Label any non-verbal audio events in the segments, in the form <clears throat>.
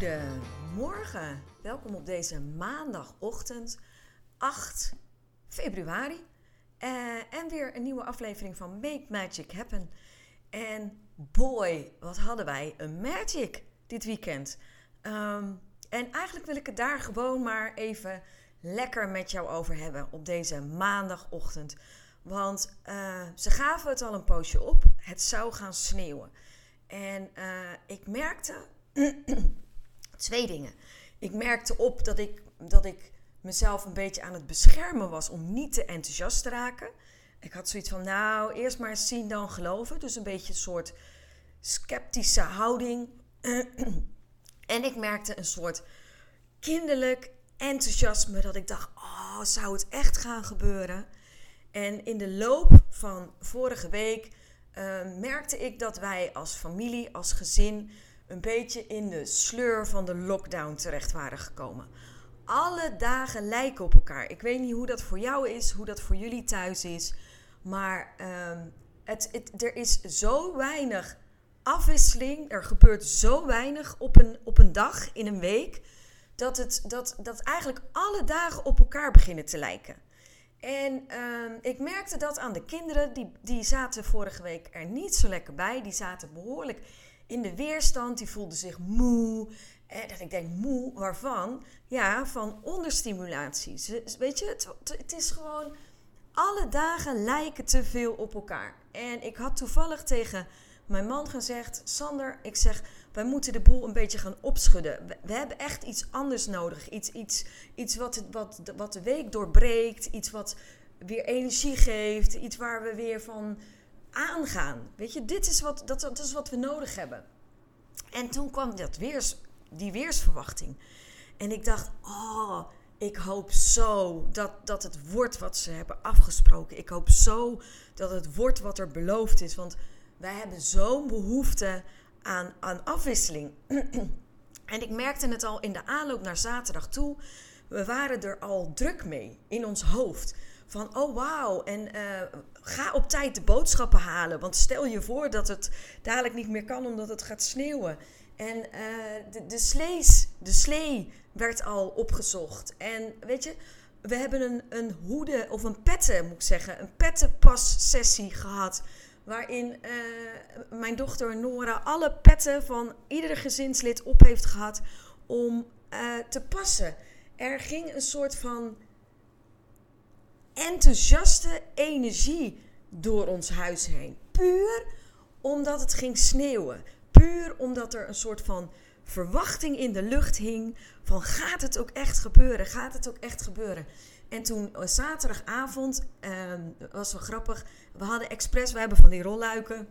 Goedemorgen, welkom op deze maandagochtend 8 februari. Uh, en weer een nieuwe aflevering van Make Magic Happen. En boy, wat hadden wij een magic dit weekend. Um, en eigenlijk wil ik het daar gewoon maar even lekker met jou over hebben op deze maandagochtend. Want uh, ze gaven het al een poosje op. Het zou gaan sneeuwen. En uh, ik merkte twee dingen. Ik merkte op dat ik, dat ik mezelf een beetje aan het beschermen was om niet te enthousiast te raken. Ik had zoiets van, nou, eerst maar zien dan geloven. Dus een beetje een soort sceptische houding. <clears throat> en ik merkte een soort kinderlijk enthousiasme dat ik dacht, oh, zou het echt gaan gebeuren? En in de loop van vorige week uh, merkte ik dat wij als familie, als gezin, een beetje in de sleur van de lockdown terecht waren gekomen. Alle dagen lijken op elkaar. Ik weet niet hoe dat voor jou is, hoe dat voor jullie thuis is. Maar uh, het, het, er is zo weinig afwisseling. Er gebeurt zo weinig op een, op een dag, in een week. Dat, het, dat, dat eigenlijk alle dagen op elkaar beginnen te lijken. En uh, ik merkte dat aan de kinderen. Die, die zaten vorige week er niet zo lekker bij. Die zaten behoorlijk in de weerstand. Die voelden zich moe. En dat ik denk, moe, waarvan? Ja, van onderstimulatie. Weet je, het, het is gewoon... Alle dagen lijken te veel op elkaar. En ik had toevallig tegen mijn man gezegd: Sander, ik zeg, wij moeten de boel een beetje gaan opschudden. We, hebben echt iets anders nodig. Iets, iets, iets wat, wat, wat de week doorbreekt. Iets wat weer energie geeft. Iets waar we weer van aangaan. Weet je, dit is wat, dat, dat is wat we nodig hebben. En toen kwam dat weers, die weersverwachting. En ik dacht, oh, ik hoop zo dat, dat het wordt wat ze hebben afgesproken. Ik hoop zo dat het wordt wat er beloofd is. Want wij hebben zo'n behoefte aan, aan afwisseling. <clears throat> en ik merkte het al in de aanloop naar zaterdag toe. We waren er al druk mee in ons hoofd. Van oh wauw, en uh, ga op tijd de boodschappen halen. Want stel je voor dat het dadelijk niet meer kan omdat het gaat sneeuwen. En uh, de, de, slees, de slee werd al opgezocht. En weet je, we hebben een, een hoede of een petten, moet ik zeggen, een pettenpas sessie gehad waarin uh, mijn dochter Nora alle petten van iedere gezinslid op heeft gehad om te passen. Er ging een soort van enthousiaste energie door ons huis heen. Puur omdat het ging sneeuwen. Puur omdat er een soort van verwachting in de lucht hing van gaat het ook echt gebeuren? Gaat het ook echt gebeuren? En toen uh, zaterdagavond, uh, was wel grappig, we hadden expres, we hebben van die rolluiken.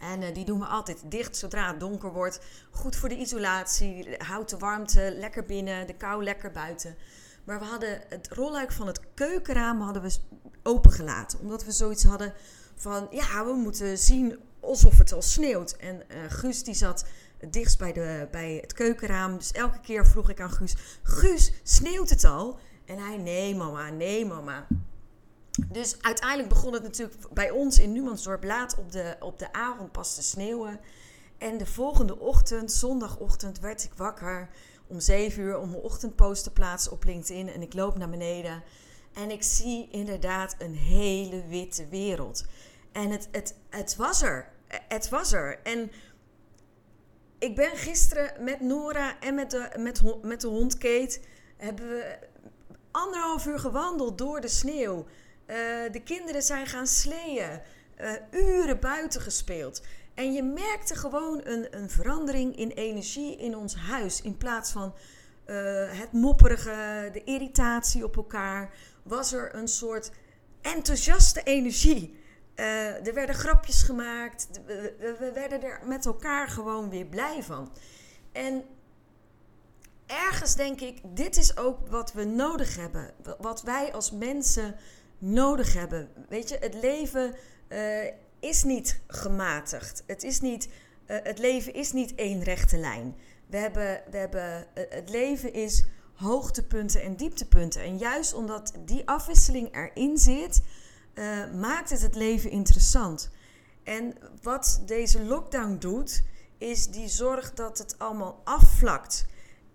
En uh, die doen we altijd dicht zodra het donker wordt. Goed voor de isolatie, houdt de warmte lekker binnen, de kou lekker buiten. Maar we hadden het rolluik van het keukenraam hadden we opengelaten. Omdat we zoiets hadden van, ja, we moeten zien alsof het al sneeuwt. En uh, Guus die zat dichtst bij, de, bij het keukenraam. Dus elke keer vroeg ik aan Guus, Guus, sneeuwt het al? En hij, nee mama, nee mama. Dus uiteindelijk begon het natuurlijk bij ons in Numansdorp laat op de, op de avond pas te sneeuwen. En de volgende ochtend, zondagochtend, werd ik wakker om 7 uur om mijn ochtendpost te plaatsen op LinkedIn. En ik loop naar beneden en ik zie inderdaad een hele witte wereld. En het, het, het was er. Het was er. En ik ben gisteren met Nora en met de, met, met de hond Kate... hebben we anderhalf uur gewandeld door de sneeuw. Uh, de kinderen zijn gaan sleeën. Uh, uren buiten gespeeld. En je merkte gewoon een, een verandering in energie in ons huis. In plaats van uh, het mopperige, de irritatie op elkaar, was er een soort enthousiaste energie. Eh, er werden grapjes gemaakt. We, we- we werden er met elkaar gewoon weer blij van. En ergens denk ik, dit is ook wat we nodig hebben. Wa- Wat wij als mensen nodig hebben. Weet je, het leven eh, is niet gematigd. Het, is niet, eh, het leven is niet één rechte lijn. We hebben, we hebben, eh, het leven is hoogtepunten en dieptepunten. En juist omdat die afwisseling erin zit, eh, maakt het het leven interessant. En wat deze lockdown doet, is die zorgt dat het allemaal afvlakt.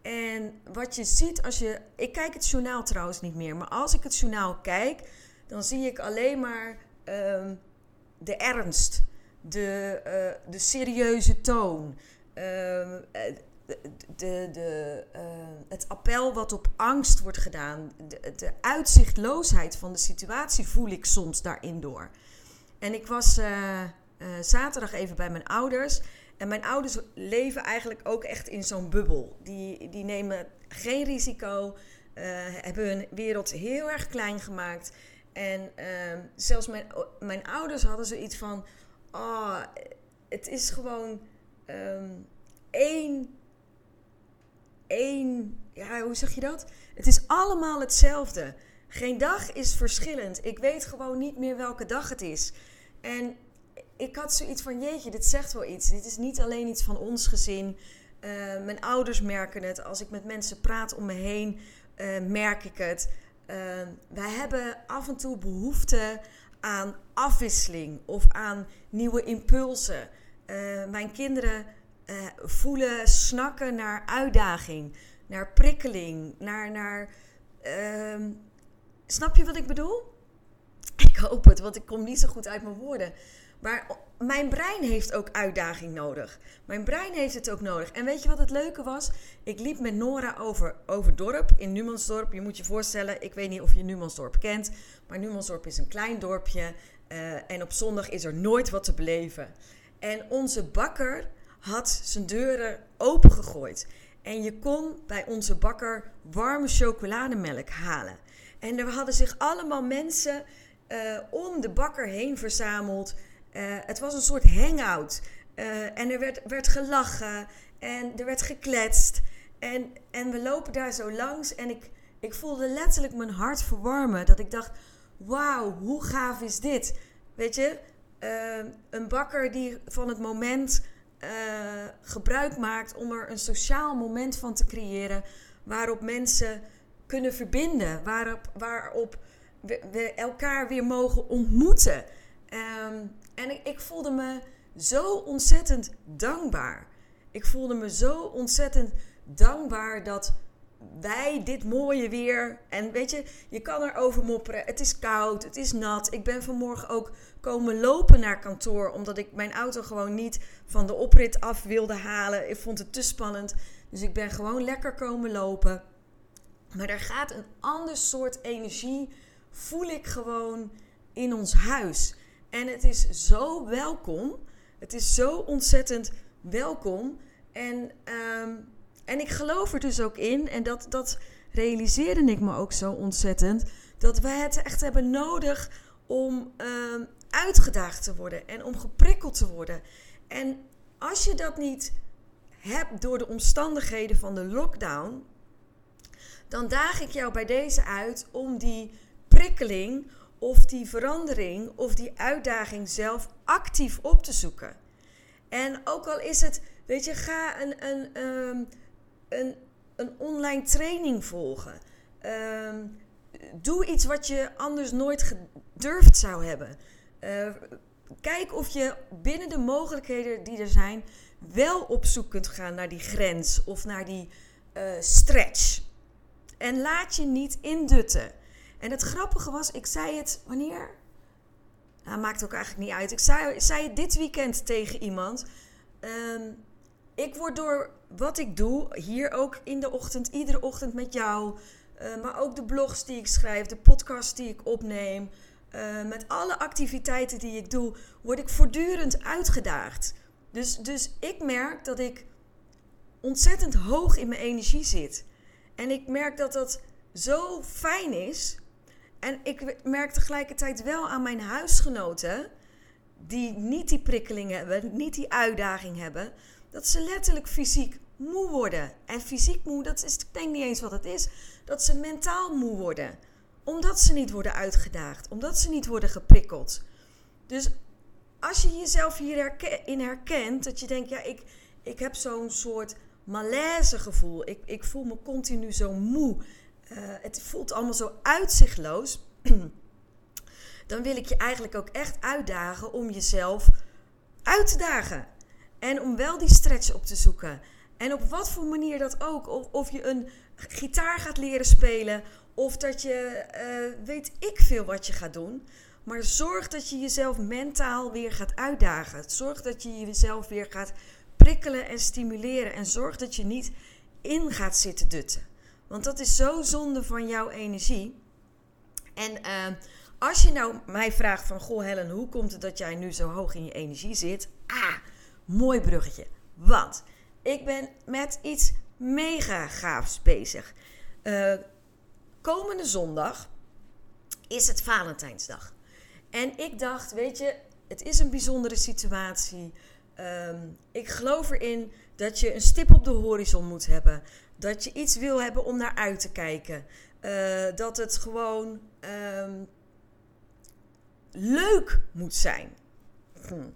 En wat je ziet als je. Ik kijk het journaal trouwens niet meer, maar als ik het journaal kijk, dan zie ik alleen maar ehm, de ernst, de, eh, de serieuze toon, ehm, eh, de, de, eh, het appel wat op angst wordt gedaan, de, de uitzichtloosheid van de situatie voel ik soms daarin door. En ik was zaterdag even bij mijn ouders. En mijn ouders leven eigenlijk ook echt in zo'n bubbel. Die, die nemen geen risico, hebben hun wereld heel erg klein gemaakt. En ehm, zelfs mijn, mijn ouders hadden zoiets van: oh, het is gewoon ehm, één, één, ja, hoe zeg je dat? Het is allemaal hetzelfde. Geen dag is verschillend. Ik weet gewoon niet meer welke dag het is. En ik had zoiets van: jeetje, dit zegt wel iets. Dit is niet alleen iets van ons gezin. Eh, mijn ouders merken het. Als ik met mensen praat om me heen, eh, merk ik het. Uh, wij hebben af en toe behoefte aan afwisseling of aan nieuwe impulsen. Uh, mijn kinderen uh, voelen snakken naar uitdaging, naar prikkeling, naar. naar uh, snap je wat ik bedoel? Ik hoop het, want ik kom niet zo goed uit mijn woorden. Maar mijn brein heeft ook uitdaging nodig. Mijn brein heeft het ook nodig. En weet je wat het leuke was? Ik liep met Nora over, over dorp in Numansdorp. Je moet je voorstellen, ik weet niet of je Numansdorp kent. Maar Numansdorp is een klein dorpje. Uh, en op zondag is er nooit wat te beleven. En onze bakker had zijn deuren opengegooid. En je kon bij onze bakker warme chocolademelk halen. En er hadden zich allemaal mensen uh, om de bakker heen verzameld. Uh, het was een soort hangout. Uh, en er werd, werd gelachen en er werd gekletst. En, en we lopen daar zo langs en ik, ik voelde letterlijk mijn hart verwarmen. Dat ik dacht, wauw, hoe gaaf is dit? Weet je, uh, een bakker die van het moment gebruik maakt om er een sociaal moment van te creëren. Waarop mensen kunnen verbinden. Waarop, waarop we elkaar weer mogen ontmoeten. Um, en ik, ik, voelde me zo ontzettend dankbaar. Ik voelde me zo ontzettend dankbaar dat wij dit mooie weer. En weet je, je kan erover mopperen. Het is koud, het is nat. Ik ben vanmorgen ook komen lopen naar kantoor. Omdat ik mijn auto gewoon niet van de oprit af wilde halen. Ik vond het te spannend. Dus ik ben gewoon lekker komen lopen. Maar er gaat een ander soort energie, voel ik gewoon in ons huis. En het is zo welkom. Het is zo ontzettend welkom. En, um, en ik geloof er dus ook in, en dat, dat realiseerde ik me ook zo ontzettend, dat wij het echt hebben nodig om um, uitgedaagd te worden en om geprikkeld te worden. En als je dat niet hebt door de omstandigheden van de lockdown, dan daag ik jou bij deze uit om die prikkeling of die verandering of die uitdaging zelf actief op te zoeken. En ook al is het, weet je, ga een, een, um, een, een online training volgen. Um, doe iets wat je anders nooit gedurfd zou hebben. Uh, kijk of je binnen de mogelijkheden die er zijn, wel op zoek kunt gaan naar die grens of naar die uh, stretch. En laat je niet indutten. En het grappige was, ik zei het wanneer? Nou, maakt ook eigenlijk niet uit. Ik zei, zei het dit weekend tegen iemand. Um, ik word door wat ik doe, hier ook in de ochtend, iedere ochtend met jou, uh, maar ook de blogs die ik schrijf, de podcasts die ik opneem, uh, met alle activiteiten die ik doe, word ik voortdurend uitgedaagd. Dus, dus ik merk dat ik ontzettend hoog in mijn energie zit. En ik merk dat dat zo fijn is. En ik merk tegelijkertijd wel aan mijn huisgenoten die niet die prikkeling hebben, niet die uitdaging hebben, dat ze letterlijk fysiek moe worden. En fysiek moe, dat is, ik denk niet eens wat het is, dat ze mentaal moe worden. Omdat ze niet worden uitgedaagd, omdat ze niet worden geprikkeld. Dus als je jezelf hierin herkent, dat je denkt, ja, ik, ik heb zo'n soort malaise gevoel. Ik, ik voel me continu zo moe. Uh, het voelt allemaal zo uitzichtloos. <clears throat> Dan wil ik je eigenlijk ook echt uitdagen om jezelf uit te dagen. En om wel die stretch op te zoeken. En op wat voor manier dat ook. Of, of je een gitaar gaat leren spelen. Of dat je uh, weet ik veel wat je gaat doen. Maar zorg dat je jezelf mentaal weer gaat uitdagen. Zorg dat je jezelf weer gaat prikkelen en stimuleren. En zorg dat je niet in gaat zitten dutten. Want dat is zo zonde van jouw energie. En uh, als je nou mij vraagt van... Goh Helen, hoe komt het dat jij nu zo hoog in je energie zit? Ah, mooi bruggetje. Want ik ben met iets mega gaafs bezig. Uh, komende zondag is het Valentijnsdag. En ik dacht, weet je, het is een bijzondere situatie. Um, ik geloof erin dat je een stip op de horizon moet hebben. Dat je iets wil hebben om naar uit te kijken. Uh, dat het gewoon um, leuk moet zijn. Hm.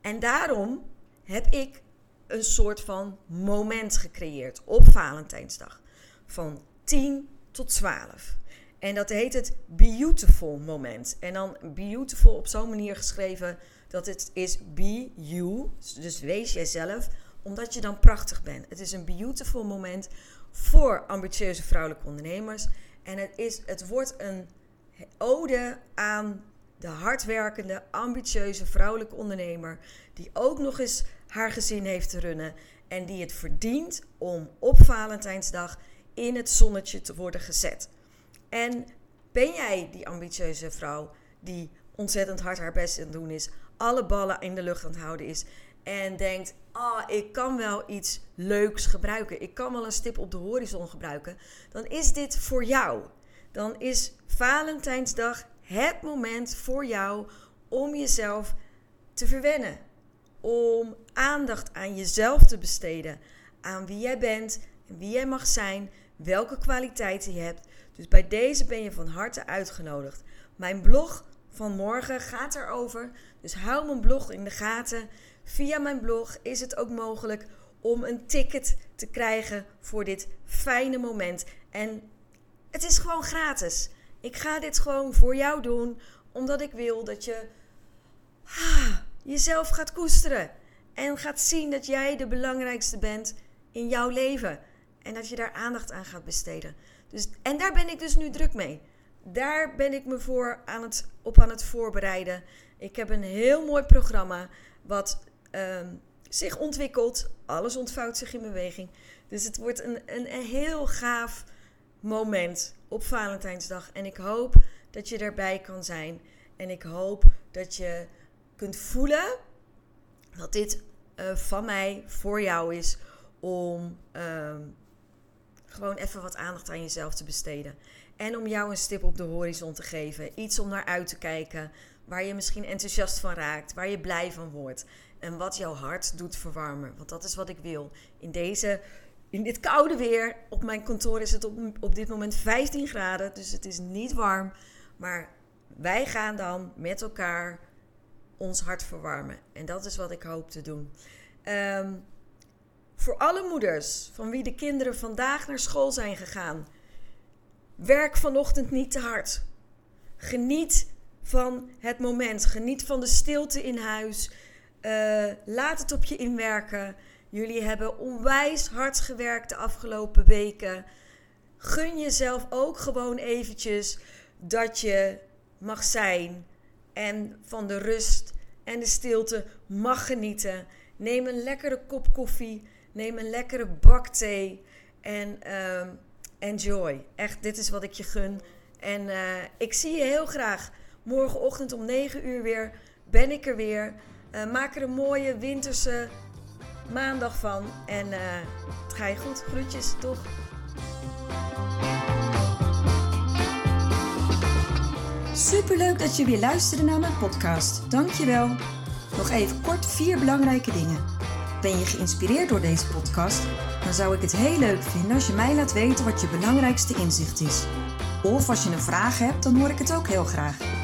En daarom heb ik een soort van moment gecreëerd op Valentijnsdag. Van 10 tot 12. En dat heet het Beautiful moment. En dan beautiful op zo'n manier geschreven dat het is be you. Dus wees jijzelf, omdat je dan prachtig bent. Het is een beautiful moment voor ambitieuze vrouwelijke ondernemers. En het, is, het wordt een ode aan de hardwerkende, ambitieuze vrouwelijke ondernemer. Die ook nog eens haar gezin heeft te runnen. En die het verdient om op Valentijnsdag in het zonnetje te worden gezet. En ben jij die ambitieuze vrouw die ontzettend hard haar best aan het doen is, alle ballen in de lucht aan het houden is en denkt: ah, ik kan wel iets leuks gebruiken, ik kan wel een stip op de horizon gebruiken, dan is dit voor jou. Dan is Valentijnsdag het moment voor jou om jezelf te verwennen. Om aandacht aan jezelf te besteden. Aan wie jij bent, wie jij mag zijn, welke kwaliteiten je hebt. Dus bij deze ben je van harte uitgenodigd. Mijn blog van morgen gaat erover. Dus hou mijn blog in de gaten. Via mijn blog is het ook mogelijk om een ticket te krijgen voor dit fijne moment. En het is gewoon gratis. Ik ga dit gewoon voor jou doen, omdat ik wil dat je ah, jezelf gaat koesteren. En gaat zien dat jij de belangrijkste bent in jouw leven. En dat je daar aandacht aan gaat besteden. Dus, en daar ben ik dus nu druk mee. Daar ben ik me voor aan het, op aan het voorbereiden. Ik heb een heel mooi programma wat um, zich ontwikkelt. Alles ontvouwt zich in beweging. Dus het wordt een, een, een heel gaaf moment op Valentijnsdag. En ik hoop dat je erbij kan zijn. En ik hoop dat je kunt voelen dat dit uh, van mij voor jou is om um, gewoon even wat aandacht aan jezelf te besteden. En om jou een stip op de horizon te geven. Iets om naar uit te kijken. Waar je misschien enthousiast van raakt. Waar je blij van wordt. En wat jouw hart doet verwarmen. Want dat is wat ik wil. In, deze, in dit koude weer. Op mijn kantoor is het op, op dit moment 15 graden. Dus het is niet warm. Maar wij gaan dan met elkaar ons hart verwarmen. En dat is wat ik hoop te doen. Um, voor alle moeders van wie de kinderen vandaag naar school zijn gegaan. Werk vanochtend niet te hard. Geniet van het moment. Geniet van de stilte in huis. Uh, laat het op je inwerken. Jullie hebben onwijs hard gewerkt de afgelopen weken. Gun jezelf ook gewoon eventjes dat je mag zijn en van de rust en de stilte mag genieten. Neem een lekkere kop koffie Neem een lekkere bak thee en uh, enjoy. Echt, dit is wat ik je gun. En uh, ik zie je heel graag morgenochtend om 9 uur weer. Ben ik er weer. Uh, maak er een mooie winterse maandag van. En uh, het ga je goed. Groetjes, toch? Superleuk dat je weer luisterde naar mijn podcast. Dankjewel. Nog even kort vier belangrijke dingen. Ben je geïnspireerd door deze podcast? Dan zou ik het heel leuk vinden als je mij laat weten wat je belangrijkste inzicht is. Of als je een vraag hebt, dan hoor ik het ook heel graag.